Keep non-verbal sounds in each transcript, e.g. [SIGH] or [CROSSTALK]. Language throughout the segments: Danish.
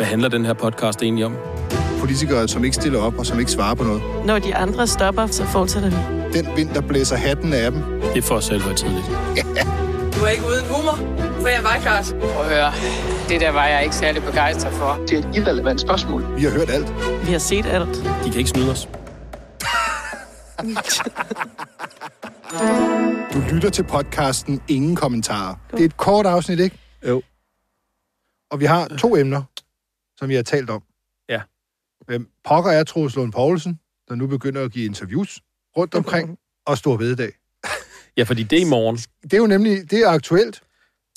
Hvad handler den her podcast egentlig om? Politikere, som ikke stiller op og som ikke svarer på noget. Når de andre stopper, så fortsætter vi. Den vind, der blæser hatten af dem. Det er for selv tidligt. Du er ikke uden humor, for jeg var klart. Prøv at høre, det der var jeg ikke særlig begejstret for. Det er et irrelevant spørgsmål. Vi har hørt alt. Vi har set alt. De kan ikke snyde os. Du lytter til podcasten Ingen Kommentarer. Det er et kort afsnit, ikke? Jo. Og vi har to emner, som vi har talt om. Ja. Hvem pokker er Troels Lund Poulsen, der nu begynder at give interviews rundt omkring, [LAUGHS] og Stor Vededag. Ja, fordi det er i morgen. Det er jo nemlig, det er aktuelt.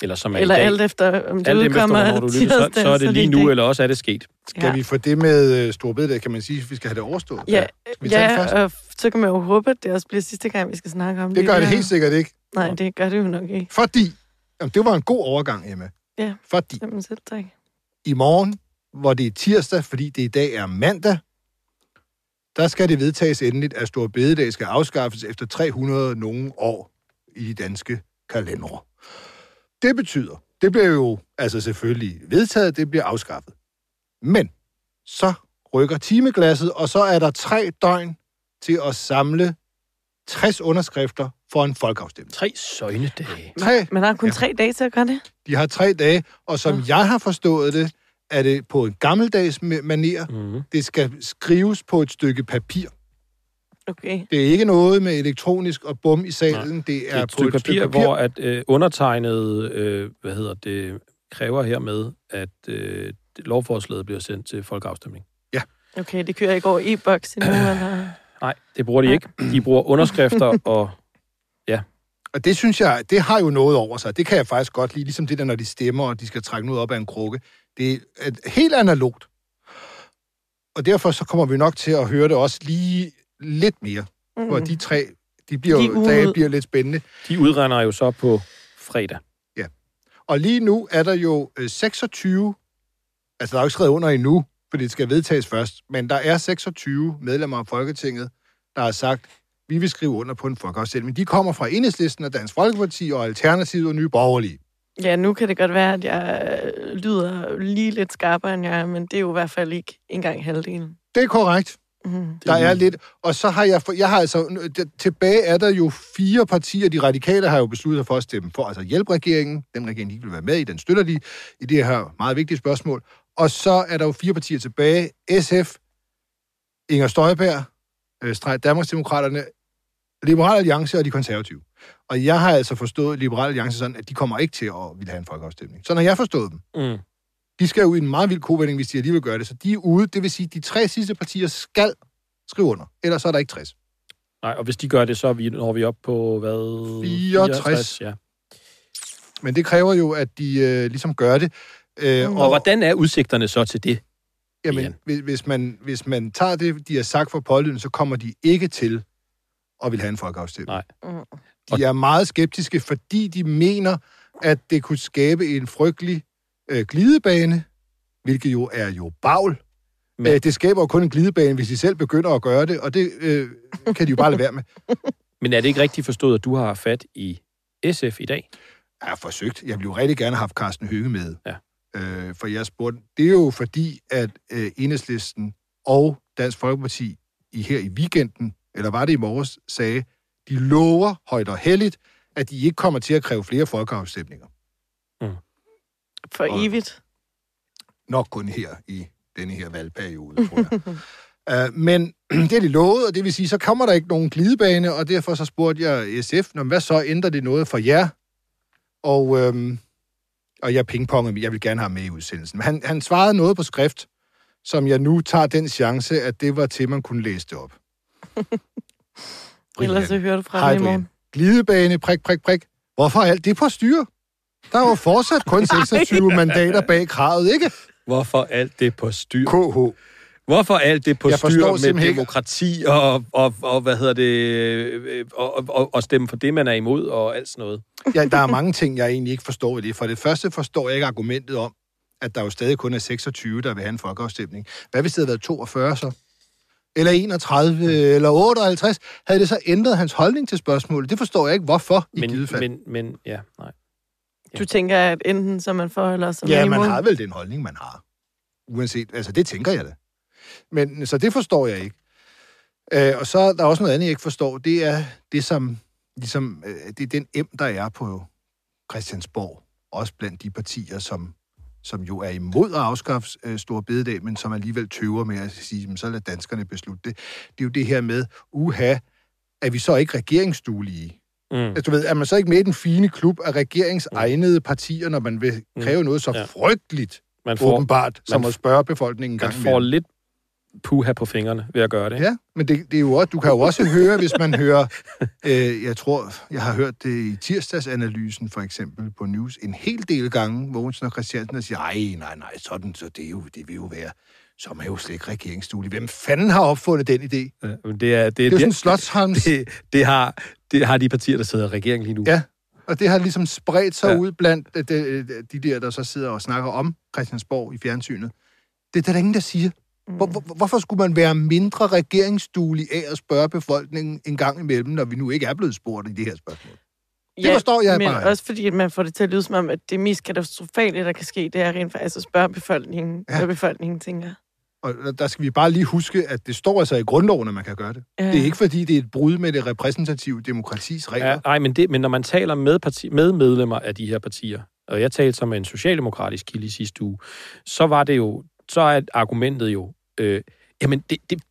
Eller som er Eller i dag. alt efter, om det alt efter, udkommer hvornår du lytter, så, så er det lige nu, eller også er det sket. Skal Ja. vi få det med øh, Stor Vededag, kan man sige, at vi skal have det overstået? Ja, Skal vi tage det først? ja og så kan man jo håbe, at det også bliver sidste gang, vi skal snakke om det. Det gør det helt sikkert ikke. Nej, det gør det jo nok ikke. Fordi, jamen, det var en god overgang, Emma. Ja. Fordi selv tak. i morgen, hvor det er tirsdag, fordi det i dag er mandag, der skal det vedtages endeligt, at Stor Bededag skal afskaffes efter 300 nogle år i de danske kalendere. Det betyder, det bliver jo altså selvfølgelig vedtaget, det bliver afskaffet. Men så rykker timeglasset, og så er der tre døgn til at samle 60 underskrifter for en folkeafstemning. Tre søgnedage. Tre, Man har kun Ja. tre dage til at gøre det. de har tre dage, og som Nå. jeg har forstået det, er det på en gammeldags ma- maner. Mm-hmm. Det skal skrives på et stykke papir. Okay. Det er ikke noget med elektronisk og bum i salen. Det Det er, er et på stykke et stykke papir, papir. hvor at øh, undertegnet, øh, hvad hedder det, kræver hermed, at øh, det- lovforslaget bliver sendt til folkeafstemning. Okay, det kører ikke over e-boks endnu, eller... [CLEARS THROAT] Nej, det bruger de ikke. De bruger underskrifter [CLEARS THROAT] og... Og det synes jeg, det har jo noget over sig. Det kan jeg faktisk godt lide. Ligesom det der, når de stemmer, og de skal trække noget op af en krukke. Det er helt analogt. Og derfor så kommer vi nok til at høre det også lige lidt mere. Mm. Hvor de tre, de bliver, De ude- dage bliver lidt spændende. De udrender jo så på fredag. Og lige nu er der jo øh, 26, altså der er jo ikke skrevet under endnu, for det skal vedtages først, men der er 26 medlemmer af Folketinget, der har sagt, vi vil skrive under på en folkeafstemning. De kommer fra Enhedslisten og Dansk Folkeparti og Alternativet og Nye Borgerlige. Ja, nu kan det godt være, at jeg øh, lyder lige lidt skarpere end jeg er, men det er jo i hvert fald ikke engang halvdelen. Det er korrekt. Mm. Der er lidt. Og så har jeg, jeg har altså, tilbage er der jo fire partier. De radikale har jo besluttet sig for at stemme for, altså hjælpe regeringen. Den regering, de ikke vil være med i, den støtter de i det her meget vigtige spørgsmål. Og så er der jo fire partier tilbage. SF, Inger Støjberg, øh, Danmarksdemokraterne, Liberal Alliance og de konservative. Og jeg har altså forstået Liberal Alliance sådan, at de kommer ikke til at ville have en folkeafstemning. Sådan har jeg forstået dem. Mm. De skal jo i en meget vild kovending, hvis de alligevel gør det. Så de er ude. Det vil sige, at de tre sidste partier skal skrive under. Ellers så er der ikke 60. Nej, og hvis de gør det, så er vi, når vi op på, hvad? 64. ja. Men det kræver jo, at de øh, ligesom gør det. Øh, Og hvordan er udsigterne så til det? jamen, hvis, hvis, man, hvis man tager det, de har sagt for pålyden, så kommer de ikke til at vil have en folkeafstemning. Nej. Mm. De er meget skeptiske, fordi de mener, at det kunne skabe en frygtelig øh, glidebane, hvilket jo er jo bagl. Men- Men... Øh, det skaber jo kun en glidebane, hvis de selv begynder at gøre det, og det øh, kan de jo bare lade være med. [LAUGHS] Men er det ikke rigtigt forstået, at du har fat i SF i dag? Jeg har forsøgt. Jeg ville jo rigtig gerne have haft Carsten Høge med. Ja. Øh, for jeg spurgte, det er jo fordi, at øh, Enhedslisten og Dansk Folkeparti i her i weekenden, eller var det i morges, sagde, de lover højt og heldigt, at de ikke kommer til at kræve flere folkeafstemninger. For Og- evigt. Nok kun her i denne her valgperiode, tror jeg. uh, [LAUGHS] men [CLEARS THROAT] det er de lovet, og det vil sige, så kommer der ikke nogen glidebane, og derfor så spurgte jeg SF, hvad så ændrer det noget for jer? Og, øhm, og jeg pingpongede, jeg vil gerne have med i udsendelsen. Men han, han svarede noget på skrift, som jeg nu tager den chance, at det var til, man kunne læse det op. [LAUGHS] Ellers så hører du fra Hej, dem i Brian. morgen. Glidebane, prik, prik, prik. Hvorfor er alt det på styr? Der er jo fortsat kun [LAUGHS] 26 mandater bag kravet, ikke? Hvorfor alt det på styr? KH. Hvorfor alt det på Jeg styr med ikke- demokrati og, og, og, hvad hedder det, øh, og, og, og stemme for det, man er imod og alt sådan noget? Ja, der er mange ting, jeg egentlig ikke forstår i det. For det første forstår jeg ikke argumentet om, at der jo stadig kun er 26, der vil have en folkeafstemning. Hvad hvis det havde været 42 så? Eller 31, eller 58? Havde det så ændret hans holdning til spørgsmålet? Det forstår jeg ikke, hvorfor i Men, givet fald. men, men ja, nej. Du tænker, at enten så man for, eller så er man ja, imod? man har vel den holdning, man har. Uanset, altså det tænker jeg da. Men, så det forstår jeg ikke. Øh, og så er der også noget andet, jeg ikke forstår. Det er det, som ligesom, øh, det er den em, der er på Christiansborg. Også blandt de partier, som, som jo er imod at afskaffe øh, Store Bededag, men som alligevel tøver med at sige, så lad danskerne beslutte det. Det er jo det her med, uha, er vi så ikke regeringsduelige? Mm. Altså, du ved, er man så ikke med i den fine klub af regeringsegnede partier, når man vil kræve noget så Ja. frygteligt Man får, åbenbart, som man- at spørge befolkningen en man gang får lidt puha på fingrene ved at gøre det. ikke? Ja, men det, det er jo også, du kan jo også høre, hvis man hører, [LAUGHS] øh, jeg tror, jeg har hørt det i tirsdagsanalysen for eksempel på News, en hel del gange, Mogensen og Christiansen, siger, ej, nej, nej, sådan, så det, er jo, det vil jo være, så er jo slet ikke regeringsduelig. Hvem fanden har opfundet den idé? Ja, men det er, det, Det er jo sådan en slotsholms... [LAUGHS] det, det, har, det har de partier, der sidder i regeringen lige nu. Ja, og det har ligesom spredt sig Ja. ud blandt øh, de, de der, der så sidder og snakker om Christiansborg i fjernsynet. Det er der, der ingen, der siger. Hvor, hvor, hvorfor skulle man være mindre regeringsduelig af at spørge befolkningen en gang imellem, når vi nu ikke er blevet spurgt i det her spørgsmål? Det forstår jeg men bare. også fordi, at man får det til at lyde som om, at det mest katastrofale, der kan ske, det er rent faktisk at spørge befolkningen, Ja. ja. hvad befolkningen tænker. Og der skal vi bare lige huske, at det står altså i grundloven, at man kan gøre det. Ja. Det er ikke, fordi det er et brud med det repræsentative demokratis regler. Ja, nej, men, det, men når man taler med, parti, med medlemmer af de her partier, og jeg talte som en socialdemokratisk kilde i sidste uge, så var det jo, så er argumentet jo, øh, jamen det, det,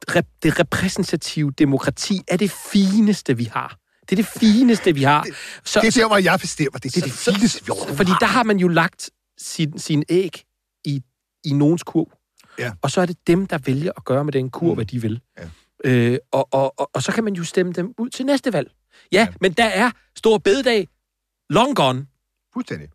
det repræsentative demokrati er det fineste, vi har. Det er det fineste, vi har. Så, Det er der, hvor jeg bestemmer det. Det er det så- fineste, vi overhovedet fordi har. der har man jo lagt sin, sin æg i, i nogens kurv. Ja. Og så er det dem, der vælger at gøre med den kurv, mm. hvad de vil. Ja. Øh, og, og, og, og så kan man jo stemme dem ud til næste valg. Ja, ja. Ja. men der er stor bededag long gone. Fuldstændig.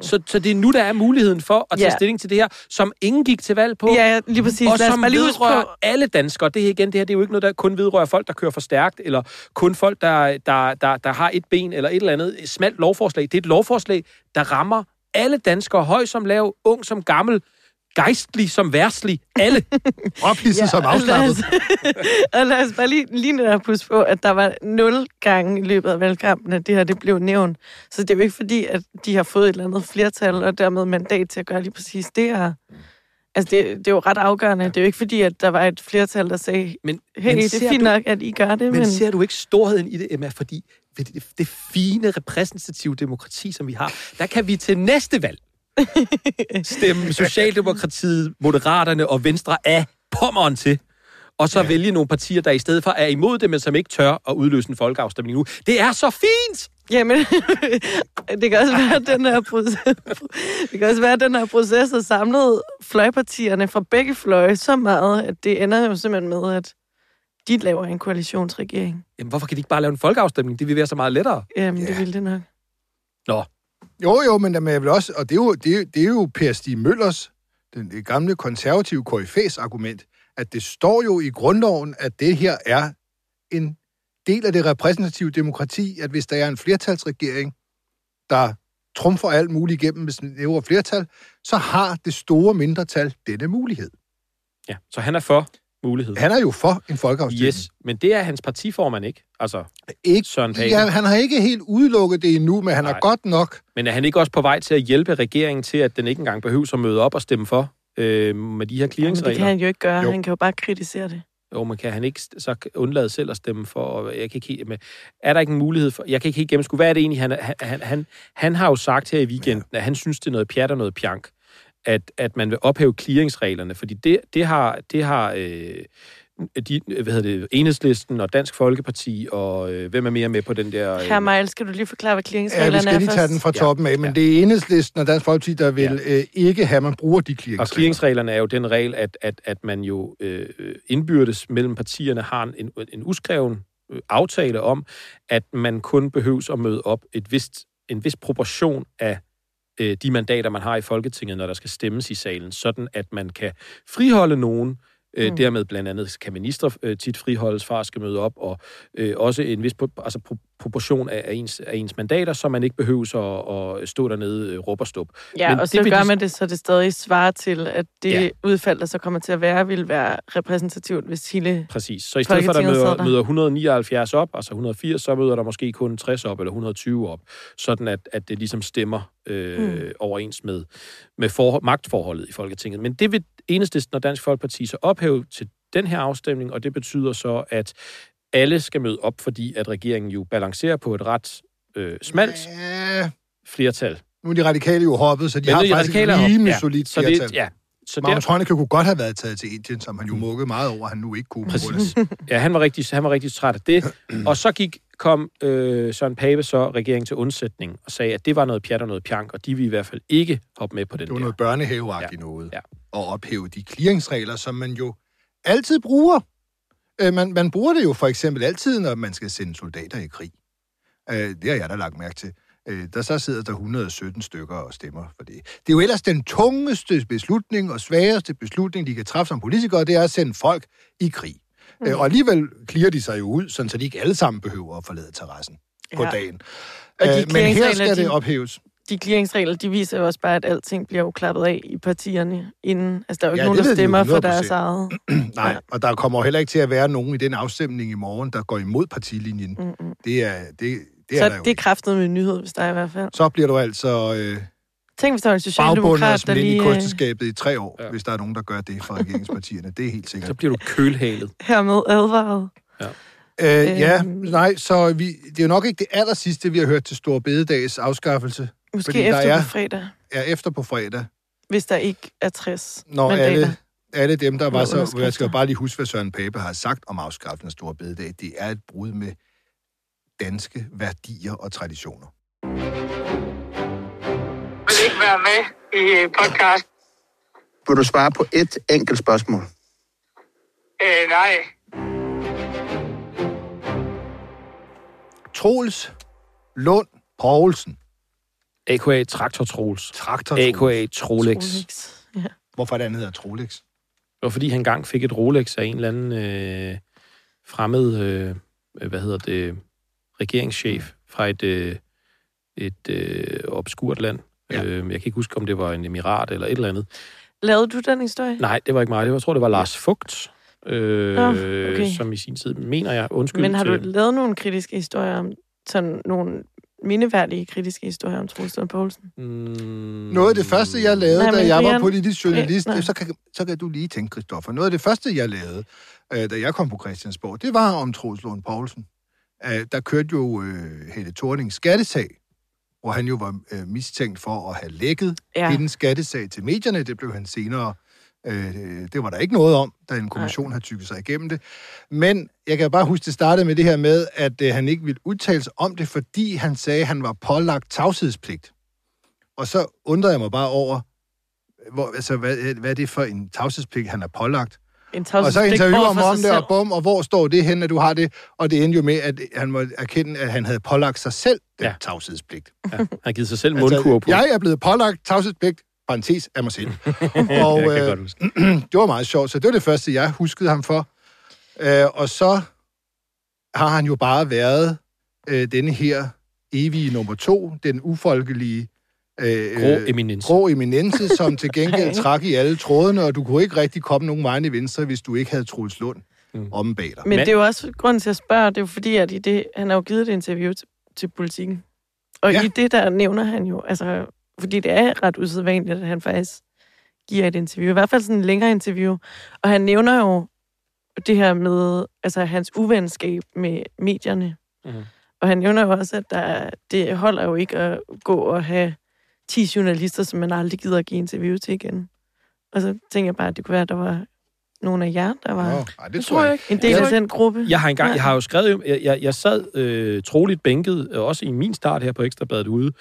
Så, så det er nu, der er muligheden for at tage Ja. stilling til det her, som ingen gik til valg på. Ja, lige præcis. Og som lige vedrører på, alle danskere. Det her igen, det her det er jo ikke noget, der kun vedrører folk, der kører for stærkt, eller kun folk, der, der, der, der har et ben, eller et eller andet et smalt lovforslag. Det er et lovforslag, der rammer alle danskere, høj som lav, ung som gammel, gejstlig som værslig, alle. [LAUGHS] Ophidset ja, som afslappet. [LAUGHS] og lad os bare lige, lige netop huske på, at der var nul gange i løbet af valgkampen, at det her det blev nævnt. Så det er jo ikke fordi, at de har fået et eller andet flertal, og dermed mandat til at gøre lige præcis det her. Altså, det, det er jo ret afgørende. Det er jo ikke fordi, at der var et flertal, der sagde, Men, hey, men det er fint du, nok, at I gør det, Men, men... men ser du ikke storheden i det, Emma? Fordi det, det, det fine repræsentative demokrati, som vi har, der kan vi til næste valg stemme Socialdemokratiet, Moderaterne og Venstre af pommeren til. Og så ja. vælge nogle partier, der i stedet for er imod det, men som ikke tør at udløse en folkeafstemning nu. Det er så fint! Jamen, [LAUGHS] det kan også være, at den her proces, det kan også være, at den her proces har samlet fløjpartierne fra begge fløje så meget, at det ender jo simpelthen med, at de laver en koalitionsregering. Jamen, hvorfor kan de ikke bare lave en folkeafstemning? Det vil være så meget lettere. Jamen, Ja. det ville det nok. Nå, jo, jo, men, men jeg vil også, og det er jo, det er, det er jo Per Stig Møllers, den det gamle konservative KF's argument, at det står jo i grundloven, at det her er en del af det repræsentative demokrati, at hvis der er en flertalsregering, der trumfer alt muligt igennem med sådan et flertal, så har det store mindretal denne mulighed. ja. Så han er for mulighed. Han er jo for en folkeafstemning. Yes, men det er hans partiformand ikke. Altså, Ikke, Søren Pape. ja, han har ikke helt udelukket det endnu, men han Nej. har godt nok Men er han ikke også på vej til at hjælpe regeringen til, at den ikke engang behøver at møde op og stemme for øh, med de her Jamen, det clearingsregler? kan han jo ikke gøre. Jo. Han kan jo bare kritisere det. Jo, men kan han ikke så undlade selv at stemme for? Og jeg kan ikke helt, men er der ikke en mulighed for... Jeg kan ikke helt gennemskue, hvad er det egentlig, han, han, han, han, han har jo sagt her i weekenden, ja. at han synes, det er noget pjat og noget pjank, at, at man vil ophæve clearingsreglerne, fordi det, det har, det har øh, de, hvad hedder det, Enhedslisten og Dansk Folkeparti, og øh, hvem er mere med på den der... Øh, Herr Miles, skal du lige forklare, hvad Ja, vi clearingsreglerne skal er lige tage den fra Ja, toppen af, men ja. det er enhedslisten og Dansk Folkeparti, der vil øh, ikke have, at man bruger de Og clearingsregler. clearingsreglerne er jo den regel, at, at, at man jo øh, indbyrdes mellem partierne har en, en uskreven øh, aftale om, at man kun behøves at møde op et vist, en vis proportion af øh, de mandater, man har i Folketinget, når der skal stemmes i salen, sådan at man kan friholde nogen, Øh, Mm. Dermed blandt andet kan minister øh, tit friholdes fra at skal møde op, og øh, også en vis altså, pro- proportion af, af, ens, af ens mandater, så man ikke behøves at, at stå dernede øh, råb og stop. Ja, Men og så gør de- man det, så det stadig svarer til, at det Ja. udfald, der så kommer til at være, vil være repræsentativt, hvis hele... Præcis. Så i stedet for, at der møder, der. møder 179 op, altså 180, så møder der måske kun 60 op, eller 120 op, sådan at, at det ligesom stemmer øh, Mm. mm. overens med, med for, magtforholdet i Folketinget. Men det vil Enhedslisten og Dansk Folkeparti så ophæve til den her afstemning, og det betyder så, at alle skal møde op, fordi at regeringen jo balancerer på et ret øh, smalt Ja, flertal. nu er de radikale jo hoppet, så de Men har de faktisk et rimelig ja. solidt Så flertal. det, ja, så Magnus der, Heunicke kunne godt have været taget til Indien, som han jo mukkede meget over, han nu ikke kunne. af- [LAUGHS] ja, han var rigtig, han var rigtig træt af det. [CLEARS THROAT] Og så gik, kom øh, Søren Pape så regeringen til undsætning og sagde, at det var noget pjat og noget pjank, og de ville i hvert fald ikke hoppe med på den Det var der. noget børnehaveagtigt Ja. noget. Ja. Og ophæve de clearingsregler, som man jo altid bruger. Øh, man, man bruger det jo for eksempel altid, når man skal sende soldater i krig. Øh, det har jeg da lagt mærke til. Øh, der så sidder der 117 stykker og stemmer for det. Det er jo ellers den tungeste beslutning og sværeste beslutning, de kan træffe som politikere, det er at sende folk i krig. Mm. Øh, og alligevel clear de sig jo ud, sådan så de ikke alle sammen behøver at forlade terrassen ja. på dagen. Og de Øh, men her skal det de- ophæves. De clearingsregler, de viser jo også bare, at alting bliver jo klappet af i partierne inden. Altså, der er jo ikke Ja, nogen, der ved de stemmer for 100%. deres eget. [CLEARS THROAT] Nej, og der kommer heller ikke til at være nogen i den afstemning i morgen, der går imod partilinjen. Mm-mm. Det er, det, det er Så der jo det er kraftet med en nyhed, hvis der er i hvert fald. Så bliver du altså øh, Tænk, hvis der var en socialdemokrat, der ind i lige øh, kosteskabet i tre år, Ja. ja. hvis der er nogen, der gør det fra regeringspartierne. Det er helt Så sikkert. bliver du kølhalet. [LAUGHS] hermed advaret. Øh, ja, Øhm. nej, så vi, det er jo nok ikke det aller sidste, vi har hørt til Stor Bededags afskaffelse. Måske Fordi efter er- på fredag, Er efter på fredag, hvis der ikke er 60 når mandater. alle, alle dem, der var så... Jeg skal jo bare lige huske, hvad Søren Pape har sagt om afskaffelsen af Stor Bededag. Det er et brud med danske værdier og traditioner. vil ikke være med i øh, podcast. Vil du svare på et enkelt spørgsmål? Øh, nej. Troels Lund Poulsen. AKA Traktor Troels. Traktor AKA Trolex. Rolex. Ja. Hvorfor er det, han hedder Trolex? Det var fordi, han engang fik et Rolex af en eller anden øh, fremmed, øh, hvad hedder det, regeringschef fra et, øh, et øh, obskurt land. Ja. Øh, jeg kan ikke huske, om det var en emirat eller et eller andet. Lavede du den historie? Nej, det var ikke mig. Det var, jeg tror, det var Lars Fugt, øh, Nå, okay. som i sin tid, mener jeg, undskyld Men har du til... lavet nogle kritiske historier om, sådan nogle mindeværdige kritiske historier om Troels Lund Poulsen? Mm, Noget af det første, jeg lavede, Nej, da jeg var politisk journalist, nej. så kan, så kan du lige tænke, Christoffer. Noget af det første, jeg lavede, øh, da jeg kom på Christiansborg, det var om Troels Lund Poulsen. Øh, der kørte jo øh, Helle Thornings skattesag, hvor han jo var øh, mistænkt for at have lækket ja. hendes skattesag til medierne. Det blev han senere... Øh, det var der ikke noget om, da en kommission havde tykket sig igennem det. Men jeg kan bare huske, det startede med det her med, at øh, han ikke ville udtale sig om det, fordi han sagde, at han var pålagt tavshedspligt. Og så undrede jeg mig bare over, hvor, altså, hvad, hvad er det for en tavshedspligt, han er pålagt? En Og så interviewer for om det, selv. og bum, og hvor står det hen, at du har det? Og det endte jo med, at han må erkende, at han havde pålagt sig selv den ja. Tavshedspligt. Ja, han har givet sig selv mundkur på. jeg er blevet pålagt tavshedspligt, parentes af mig selv. [LAUGHS] og øh, [CLEARS THROAT] det var meget sjovt, så det var det første, jeg huskede ham for. Øh, og så har han jo bare været øh, denne her evige nummer to, den ufolkelige øh, Grå eminense, som til gengæld [LAUGHS] trak i alle trådene, og du kunne ikke rigtig komme nogen vejen i venstre, hvis du ikke havde Troels Lund Mm. om bag dig. Men det er jo også grunden til at spørge, det er jo fordi, at i det, han har jo givet et interview til, til politikken. Og. Ja. i det der nævner han jo, altså, fordi det er ret usædvanligt, at han faktisk giver et interview. I hvert fald sådan en længere interview. Og han nævner jo det her med altså, hans uvenskab med medierne. Mhm. Og han nævner jo også, at der, det holder jo ikke at gå og have 10 journalister, som man aldrig gider at give interview til igen. Og så tænker jeg bare, at det kunne være, at der var nogle af jer, der var Nå, nej, det tror jeg ikke. en del Jeg af den gruppe. Jeg har engang, jeg har jo skrevet, jeg, jeg, jeg sad øh, troligt bænket, øh, også i min start her på Ekstrabladet ude,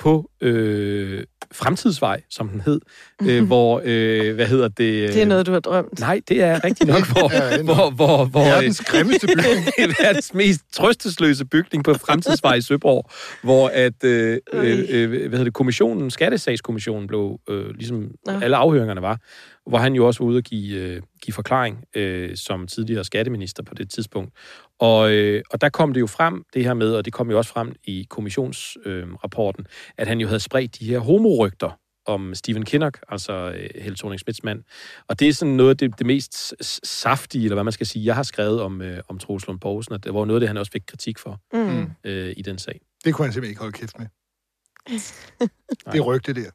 på øh, Fremtidsvej, som den hed, øh, hvor, øh, hvad hedder det? Øh, Det er noget, du har drømt. Nej, det er rigtigt nok, [LAUGHS] hvor, Ja, ja, hvor, hvor, hvor, Verdens grimmeste bygning. [LAUGHS] verdens mest trøstesløse bygning på Fremtidsvej i Søborg, hvor at, øh, øh, øh, hvad hedder det, kommissionen, skattesagskommissionen blev, øh, ligesom Nå. alle afhøringerne var, hvor han jo også var ude at give, øh, give forklaring øh, som tidligere skatteminister på det tidspunkt. Og, øh, og der kom det jo frem, det her med, og det kom jo også frem i kommissionsrapporten, øh, rapporten, at han jo havde spredt de her homorygter om Stephen Kinnock, altså øh, Helle thorning mand. Og det er sådan noget af det, det mest saftige, eller hvad man skal sige, jeg har skrevet om, øh, om Troels Lund Poulsen, og det var noget af det, han også fik kritik for Mm. øh, i den sag. Det kunne han simpelthen ikke holde kæft med. [LAUGHS] det rygte der.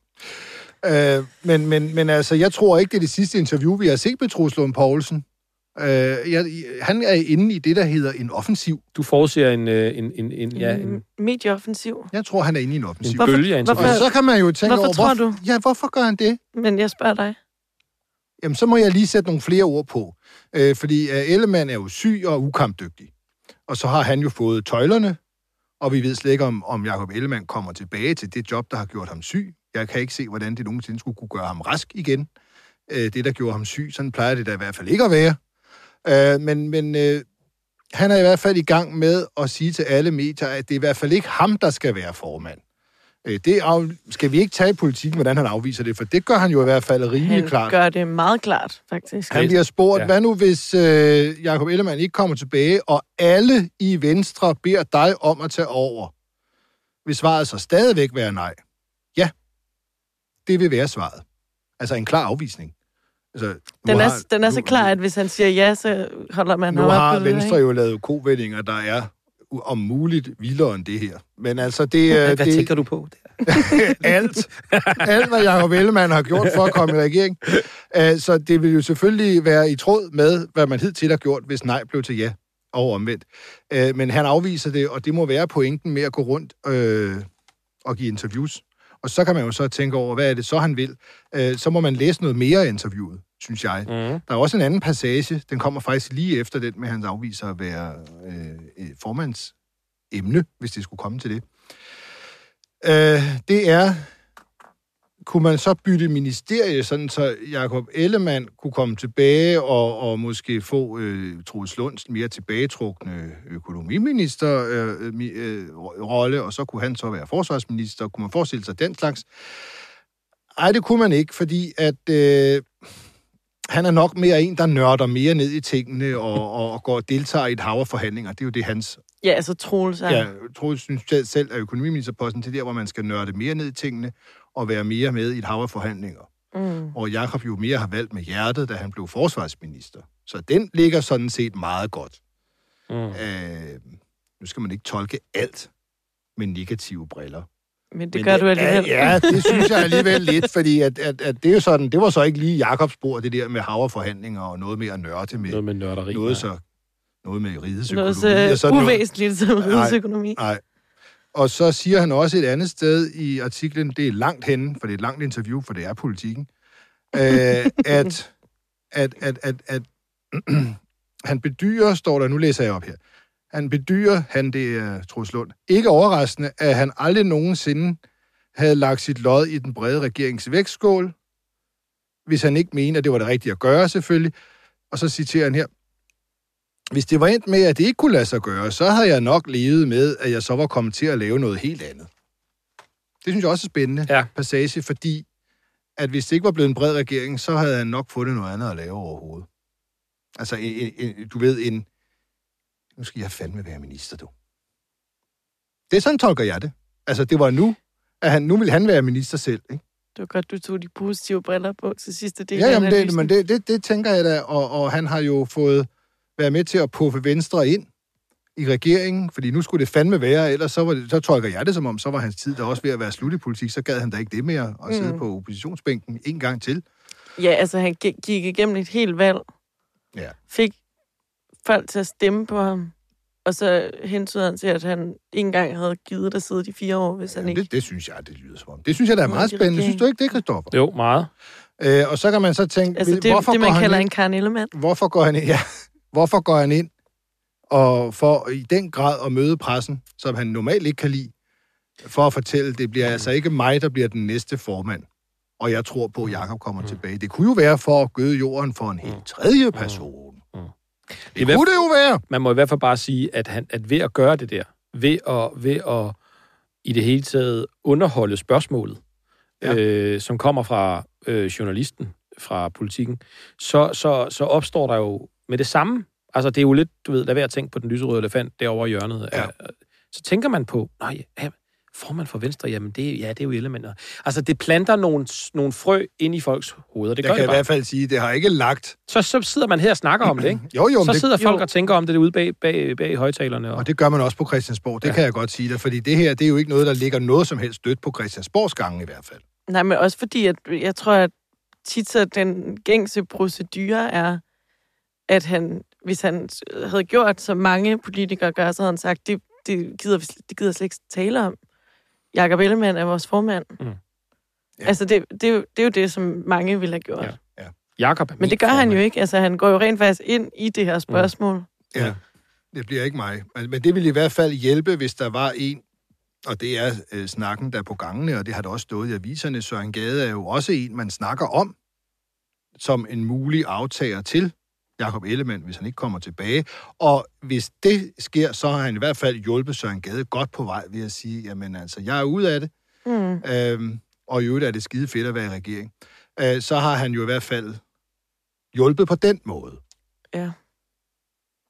Øh, men, men, men altså, jeg tror ikke, det er det sidste interview, vi har set med Troels Lund Poulsen. Øh, jeg, han er inde i det, der hedder en offensiv. Du forudser en, øh, en, en, en, ja, en, Medieoffensiv. Jeg tror, han er inde i en offensiv. en Hvorfor- bølge af hvorfor- Og så kan man jo tænke Hvorfor over, tror hvorfor, du? Ja, hvorfor gør han det? Men jeg spørger dig. Jamen, så må jeg lige sætte nogle flere ord på. Øh, fordi uh, Ellemann er jo syg og ukampdygtig. Og så har han jo fået tøjlerne, og vi ved slet ikke, om, om Jacob Ellemann kommer tilbage til det job, der har gjort ham syg. Jeg kan ikke se, hvordan det nogensinde skulle kunne gøre ham rask igen. Øh, det, der gjorde ham syg, sådan plejer det da i hvert fald ikke at være. Øh, men men øh, han er i hvert fald i gang med at sige til alle medier, at det er i hvert fald ikke ham, der skal være formand. Øh, det af, skal vi ikke tage i politikken, hvordan han afviser det, for det gør han jo i hvert fald rimelig Han klart. gør det meget klart, faktisk. Han bliver spurgt, ja. hvad nu hvis øh, Jacob Ellemann ikke kommer tilbage, og alle i Venstre beder dig om at tage over? Vil svaret så stadigvæk være nej? Ja, det vil være svaret. Altså en klar afvisning. Altså, Den er, har- den er så nu- klar, at hvis han siger ja, så holder man Nu ham op har på det, Venstre ikke? jo lavet kovendinger, der er om muligt vildere end det her. Men altså, det hvad, er hvad det, tænker du på? [LAUGHS] alt. Alt, hvad Jacob Ellemann har gjort for at komme i regering. Uh, så det vil jo selvfølgelig være i tråd med, hvad man hidtil har gjort, hvis nej blev til ja og omvendt. Uh, men han afviser det, og det må være pointen med at gå rundt øh, og give interviews. Og så kan man jo så tænke over, hvad er det så, han vil. Uh, så må man læse noget mere af interviewet, synes jeg. Mm. Der er også en anden passage, den kommer faktisk lige efter den med, at han afviser at være øh, et formands emne, hvis det skulle komme til det. Øh, det er, kunne man så bytte ministerie, sådan så Jakob Ellemann kunne komme tilbage og, og måske få øh, Troels Lunds mere tilbagetrukne økonomiminister øh, øh, rolle, og så kunne han så være forsvarsminister. Kunne man forestille sig den slags? Ej, det kunne man ikke, fordi at øh, han er nok mere en, der nørder mere ned i tingene og, og, går og deltager i et hav af forhandlinger. Det er jo det, hans Ja, altså Troels er... Ja, Troels synes selv- selv, at økonomiministerposten det er der, hvor man skal nørde mere ned i tingene og være mere med i et hav af forhandlinger. Mm. Og Jakob jo mere har valgt med hjertet, da han blev forsvarsminister. Så den ligger sådan set meget godt. Mm. Øh, nu skal man ikke tolke alt med negative briller. Men det Men gør du alligevel. Ja, det synes jeg alligevel lidt, [LAUGHS] fordi at, at, at det, er jo sådan, det var så ikke lige Jakobs bord, det der med hav af forhandlinger og noget med at nørde med Noget med nørderi. noget, ja. så, noget med rigets Noget økonomi. og så sådan noget. uvæsentligt som rigetsøkonomi. Nej. Og så siger han også et andet sted i artiklen, det er langt henne, for det er et langt interview, for det er politikken, [LAUGHS] øh, at, at, at, at, at [CLEARS THROAT] han bedyrer, står der, nu læser jeg op her, han bedyrer, han det er Troels Lund, ikke overraskende, at han aldrig nogensinde havde lagt sit lod i den brede regerings vægtskål, hvis han ikke mener, at det var det rigtige at gøre selvfølgelig. Og så citerer han her, hvis det var endt med, at det ikke kunne lade sig gøre, så havde jeg nok levet med, at jeg så var kommet til at lave noget helt andet. Det synes jeg også er spændende Ja. passage, fordi at hvis det ikke var blevet en bred regering, så havde han nok fundet noget andet at lave overhovedet. Altså, en, en, du ved, en... Nu skal jeg fandme være minister, du. Det er sådan, tolker jeg det. Altså, det var nu, at han, nu vil han være minister selv, ikke? Det var godt, du tog de positive briller på til sidste del Ja, af jamen det, men det, det, det tænker jeg da, og, og han har jo fået været med til at puffe Venstre ind i regeringen, fordi nu skulle det fandme være, ellers så, var det, så tolker jeg det som om, så var hans tid der også ved at være slut i politik, så gad han da ikke det mere at sidde Mm. på oppositionsbænken en gang til. Ja, altså han gik igennem et helt valg. Ja. Fik folk til at stemme på ham. Og så hentede han til, at han ikke engang havde givet at sidde de fire år, hvis han Jamen, ikke... det, det synes jeg, det lyder som om. Det synes jeg, der er meget de spændende. regering. Synes du ikke det, Christoffer? Jo, meget. Øh, og så kan man så tænke, Altså det, hvorfor, det går man han kalder ind, en Karen Ellemann. hvorfor går han ind? Ja, hvorfor går han ind og for i den grad at møde pressen, som han normalt ikke kan lide, for at fortælle, det bliver altså ikke mig, der bliver den næste formand. Og jeg tror på, at Jacob kommer Mm. tilbage. Det kunne jo være for at gøde jorden for en helt tredje person. Mm. Det kunne det jo være. Man må i hvert fald bare sige, at, han, at ved at gøre det der, ved at, ved at i det hele taget underholde spørgsmålet, ja. øh, som kommer fra øh, journalisten, fra politikken, så, så, så opstår der jo med det samme. Altså, det er jo lidt, du ved, lad være at tænke på den lyserøde elefant derovre i hjørnet. Ja. Ja. Så tænker man på, nej, ja, formand for Venstre, jamen det, ja, det er jo elementer. Altså, det planter nogle, nogle frø ind i folks hoveder. Det Jeg gør kan det i bare. hvert fald sige, at det har ikke lagt... Så, så sidder man her og snakker om det, ikke? [CLEARS THROAT] Jo, jo, så det, sidder folk jo. og tænker om det derude bag, bag, bag højtalerne. Og, og det gør man også på Christiansborg. Det Ja. kan jeg godt sige dig, fordi det her, det er jo ikke noget, der ligger noget som helst dødt på Christiansborgs gange i hvert fald. Nej, men også fordi, at jeg tror, at tit så den gængse procedure er, at han, hvis han havde gjort, som mange politikere gør, så havde han sagt, det, det, gider, vi, det gider slet ikke tale om. Jakob Ellemann er vores formand. Mm. Ja. Ja. Altså, det, det, er jo, det er jo det, som mange ville have gjort. Ja. Ja. Jakob Men det gør han formand. jo ikke. Altså, han går jo rent faktisk ind i det her spørgsmål. Ja, det bliver ikke mig. Men, men det vil i hvert fald hjælpe, hvis der var en, og det er øh, snakken, der er på gangene, og det har der også stået i aviserne. Søren Gade er jo også en, man snakker om, som en mulig aftager til Jakob Ellemann, hvis han ikke kommer tilbage. Og hvis det sker, så har han i hvert fald hjulpet Søren Gade godt på vej ved at sige, jamen altså, jeg er ude af det, Mm. øhm, og i øvrigt er det skide fedt at være i regering. Øh, så har han jo i hvert fald hjulpet på den måde. Ja.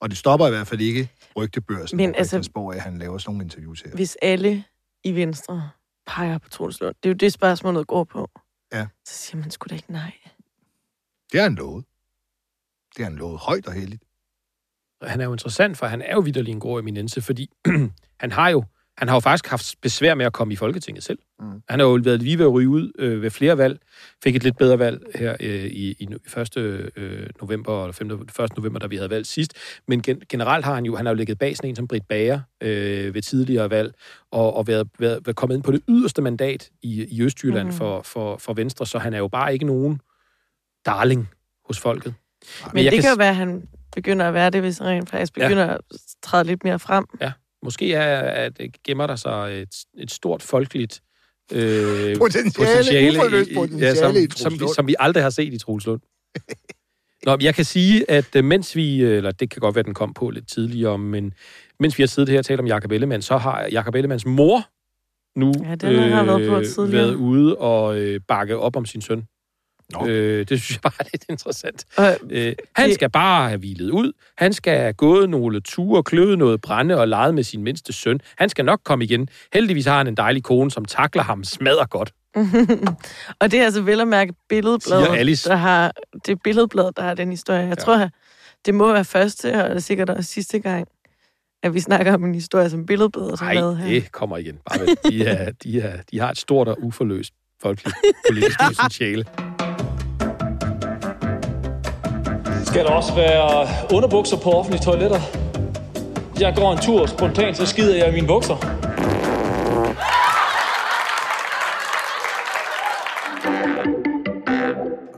Og det stopper i hvert fald ikke rygtebørsen Men altså- altså, at han laver sådan nogle interviews her. Hvis alle i Venstre peger på Troels Lund, det er jo det, spørgsmålet går på. Ja. Så siger man sgu da ikke nej. Det har han lovet. Det har han lovet højt og heldigt. han er jo interessant, for han er jo vidderlig en god eminence, fordi [CLEARS THROAT] han har jo han har jo faktisk haft besvær med at komme i Folketinget selv. Mm. Han har jo været lige ved at ryge ud øh, ved flere valg. Fik et lidt bedre valg her øh, i, i, i 1. Øh, november, eller 5. 1. november, da vi havde valgt sidst. Men gen, generelt har han jo, han har jo ligget bag sådan en som Britt Bager øh, ved tidligere valg, og, og været, været, været kommet ind på det yderste mandat i, i Østjylland mm. for, for, for Venstre, så han er jo bare ikke nogen darling hos folket. Men jeg det kan kan jo være, at han begynder at være det, hvis han rent faktisk Ja. begynder at træde lidt mere frem. Måske er, at det gemmer der sig et, et stort folkeligt øh, [LAUGHS] Potentiale, uforløst i- potentiale ja, i som, som, som vi aldrig har set i Troels Lund. Nå, men jeg kan sige, at øh, mens vi, øh, eller det kan godt være, at den kom på lidt tidligere, men mens vi har siddet her og talt om Jakob Ellemann, så har Jakob Ellemanns mor nu øh, Ja, den har været på tidligere. været ude og øh, bakke op om sin søn. Nå. Øh, det synes jeg bare er lidt interessant. Og Øh, han Det- skal bare have hvilet ud. Han skal have gået nogle ture, kløvet noget brænde og leget med sin mindste søn. Han skal nok komme igen. Heldigvis har han en dejlig kone, som takler ham smadrer godt. [LAUGHS] og det er altså vel at mærke billedbladet, Alice. der har, det er billedbladet, der har den historie. Jeg Ja. tror, det må være første, og sikkert også sidste gang, at vi snakker om en historie, som billedbladet Nej, her. det kommer igen. Bare. De, er, de, er, de har et stort og uforløst folkeligt politisk [LAUGHS] potentiale. Skal der også være underbukser på offentlige toiletter? Jeg går en tur spontant, så skider jeg i mine bukser.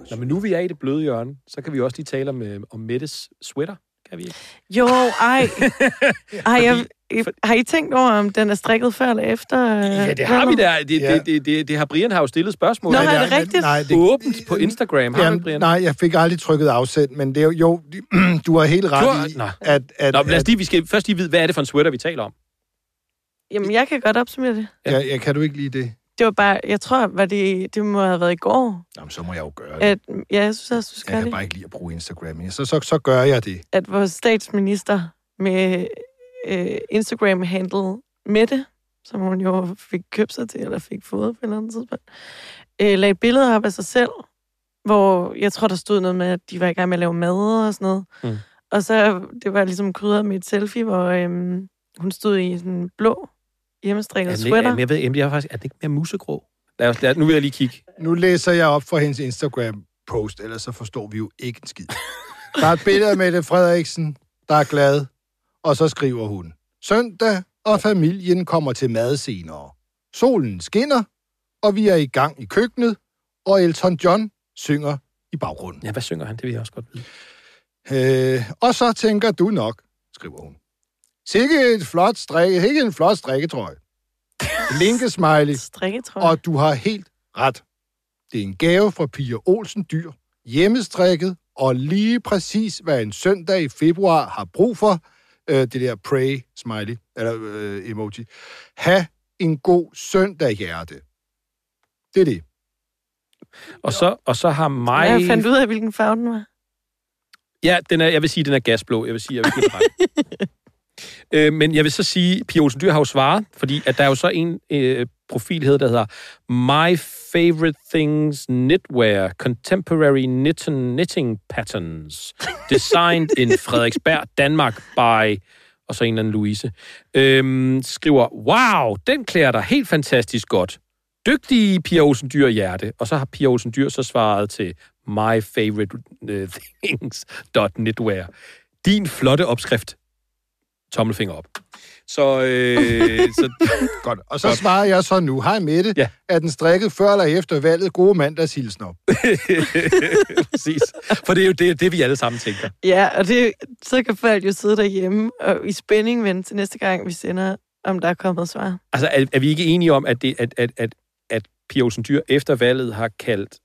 Nå, men nu vi er i det bløde hjørne, så kan vi også lige tale om, øh, om Mettes sweater. Kan vi ikke? Jo, ej. [LAUGHS] ej jeg, har I tænkt over, om den er strikket før eller efter? Ja, det har vi der. Det, Ja. det, det, det, det har Brian har jo stillet spørgsmål. Nå, om. er det rigtigt? Nej, det, Åbent på Instagram. Har du, Jamen, Brian? nej, jeg fik aldrig trykket afsend, men det er jo, [CLEARS THROAT] du har helt Du ret har- i, Nå. at, at, Nå, lad os lige, vi skal først lige vide, hvad er det for en sweater, vi taler om? Jamen, jeg kan godt opsummere det. ja, ja, kan du ikke lide det? Det var bare, jeg tror, var det, det må have været i går, Jamen, så må jeg jo gøre det. at, ja, jeg synes også, du Jeg skal kan det, bare ikke lide at bruge Instagram. men Så, så, så gør jeg det. at vores statsminister med øh, Instagram-handle Mette, som hun jo fik købt sig til, eller fik fået på et eller andet tidspunkt, øh, lagde et billede op af sig selv, hvor jeg tror, der stod noget med, at de var i gang med at lave mad og sådan noget. Mm. Og så, det var ligesom krydret med et selfie, hvor øhm, hun stod i sådan en blå hjemmestrikket den, sweater. er, jeg ved, jeg er faktisk, er den ikke mere musegrå? Lad os, lad, nu vil jeg lige kigge. Nu læser jeg op for hendes Instagram-post, ellers så forstår vi jo ikke en skid. Der er et billede af Mette Frederiksen, der er glad, og så skriver hun, Søndag, og familien kommer til mad senere. Solen skinner, og vi er i gang i køkkenet, og Elton John synger i baggrunden. Ja, hvad synger han? Det vil jeg også godt vide. Øh, og så tænker du nok, skriver hun. Sikke et flot strikke, ikke en flot strikketrøje. Linkesmiley, [LAUGHS] Strikketrøje. og du har helt ret. Det er en gave fra Pia Olsen Dyr, hjemmestrikket, og lige præcis, hvad en søndag i februar har brug for, øh, det der pray smiley, eller øh, emoji. Ha' en god søndag, hjerte. Det er det. Og så, og så har mig... Jeg fandt ud af, hvilken farve den var. Ja, den er, jeg vil sige, den er gasblå. Jeg vil sige, jeg vil give den ret. [LAUGHS] øh, men jeg vil så sige, Pia Olsen Dyr har jo svaret, fordi at der er jo så en øh, profil, hedder, der hedder My Favorite Things Knitwear Contemporary Knitting, knitting Patterns Designed in Frederiksberg, Danmark by og så en eller anden Louise, øhm, skriver, wow, den klæder dig helt fantastisk godt. dygtige Pia Olsen Dyr hjerte. Og så har Pia Olsen Dyr så svaret til my favorite øh, Din flotte opskrift. Tommelfinger op. Så, øh, så [LAUGHS] Godt. Og så svarer jeg så nu. Hej Mette. Ja. Er den strikket før eller efter valget? Gode mandagshilsner. [LAUGHS] præcis. For det er jo det, det vi alle sammen tænker. Ja, og det, så kan folk jo sidde derhjemme og i spænding vente til næste gang, vi sender, om der er kommet svar. Altså, er, er vi ikke enige om, at, det, at, at, at, at Pia Olsen Dyr efter valget har kaldt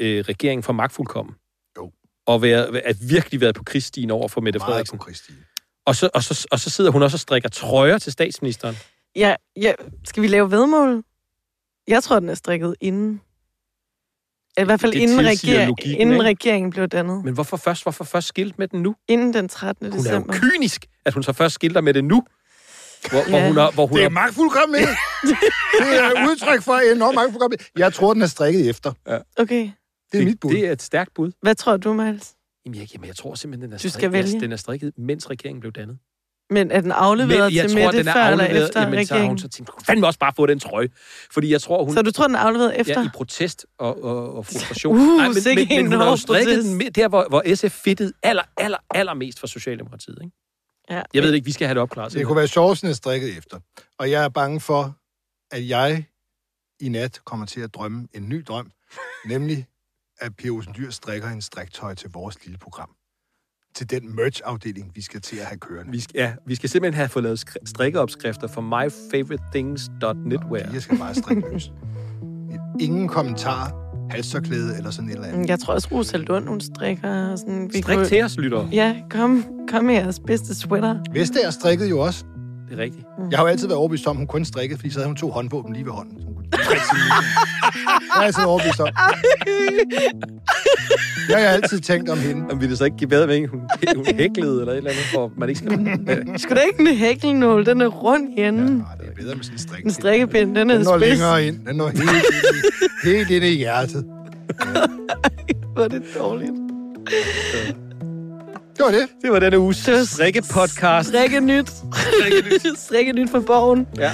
øh, regeringen for magtfuldkommen? Jo. Og været, at virkelig været på krigsstien over for Mette Meget Frederiksen. på. Og så, og, så, og så sidder hun også og strikker trøjer til statsministeren. Ja, ja, skal vi lave vedmål? Jeg tror, den er strikket inden. I hvert fald Det inden, reger- logikken, inden ikke? regeringen blev dannet. Men hvorfor først, hvorfor først skilt med den nu? Inden den 13. Hun er jo december. kynisk, at hun så først skilter med det nu. Hvor, hvor Ja. hun har, hvor hun Det er har, magtfuldkommenhed. [LAUGHS] det er udtryk for enorm magtfuldkommenhed. Jeg tror, den er strikket efter. Okay. Det er mit bud. Det er et stærkt bud. Hvad tror du, Miles? Jamen, jeg, jamen, jeg tror simpelthen, den er, Du skal strikket, vælge. den er strikket, mens regeringen blev dannet. Men er den afleveret jeg til tror, Mette den er før eller afleveret, efter jamen, så har hun regeringen? så tænkt, "Kunne fandme også bare få den trøje. Fordi jeg tror, hun... Så du tror, den er afleveret efter? Ja, i protest og, og, og [LAUGHS] frustration. Uh, sikke men, men, en hun har jo strikket den med, der, hvor, hvor SF fedtede aller, aller, aller mest for Socialdemokratiet. Ikke? Ja. Jeg ved ikke, vi skal have det opklaret. Det kunne være sjovt, den er strikket efter. Og jeg er bange for, at jeg i nat kommer til at drømme en ny drøm. nemlig, at Pia Olsen Dyr strikker en striktøj til vores lille program. Til den merch-afdeling, vi skal til at have kørende. Vi skal, ja, vi skal simpelthen have fået lavet skri- strikkeopskrifter for myfavoritethings.knitwear. Jeg skal bare strikke løs. Ingen kommentar, halstørklæde eller sådan et eller andet. Jeg tror også, Rosa Lund, hun strikker. Sådan, vi Strik kunne- til os, lytter. Ja, kom, kom med jeres bedste sweater. Vestager strikkede jo også. Det er rigtigt. Jeg har jo altid været overbevist om, at hun kun strikkede, fordi så havde hun to håndvåben lige ved hånden. Så hun kunne [LAUGHS] sin musik. Jeg været overbevist om. Jeg har altid tænkt om hende. Om vi det så ikke give bedre med, hun, hun hæklede eller et eller andet, for man ikke skal... [LAUGHS] Skal da ikke en hækkelnål? Den er rund i enden. Nej, det er bedre med sådan en strik. En strikkepind, den er Den når spids. længere ind. Den når helt helt ind i hjertet. [LAUGHS] Hvor er det dårligt. Det var det. Det var denne uges Det var strikke-podcast. Strikke nyt. Strikke nyt [LAUGHS] for borgen. Ja.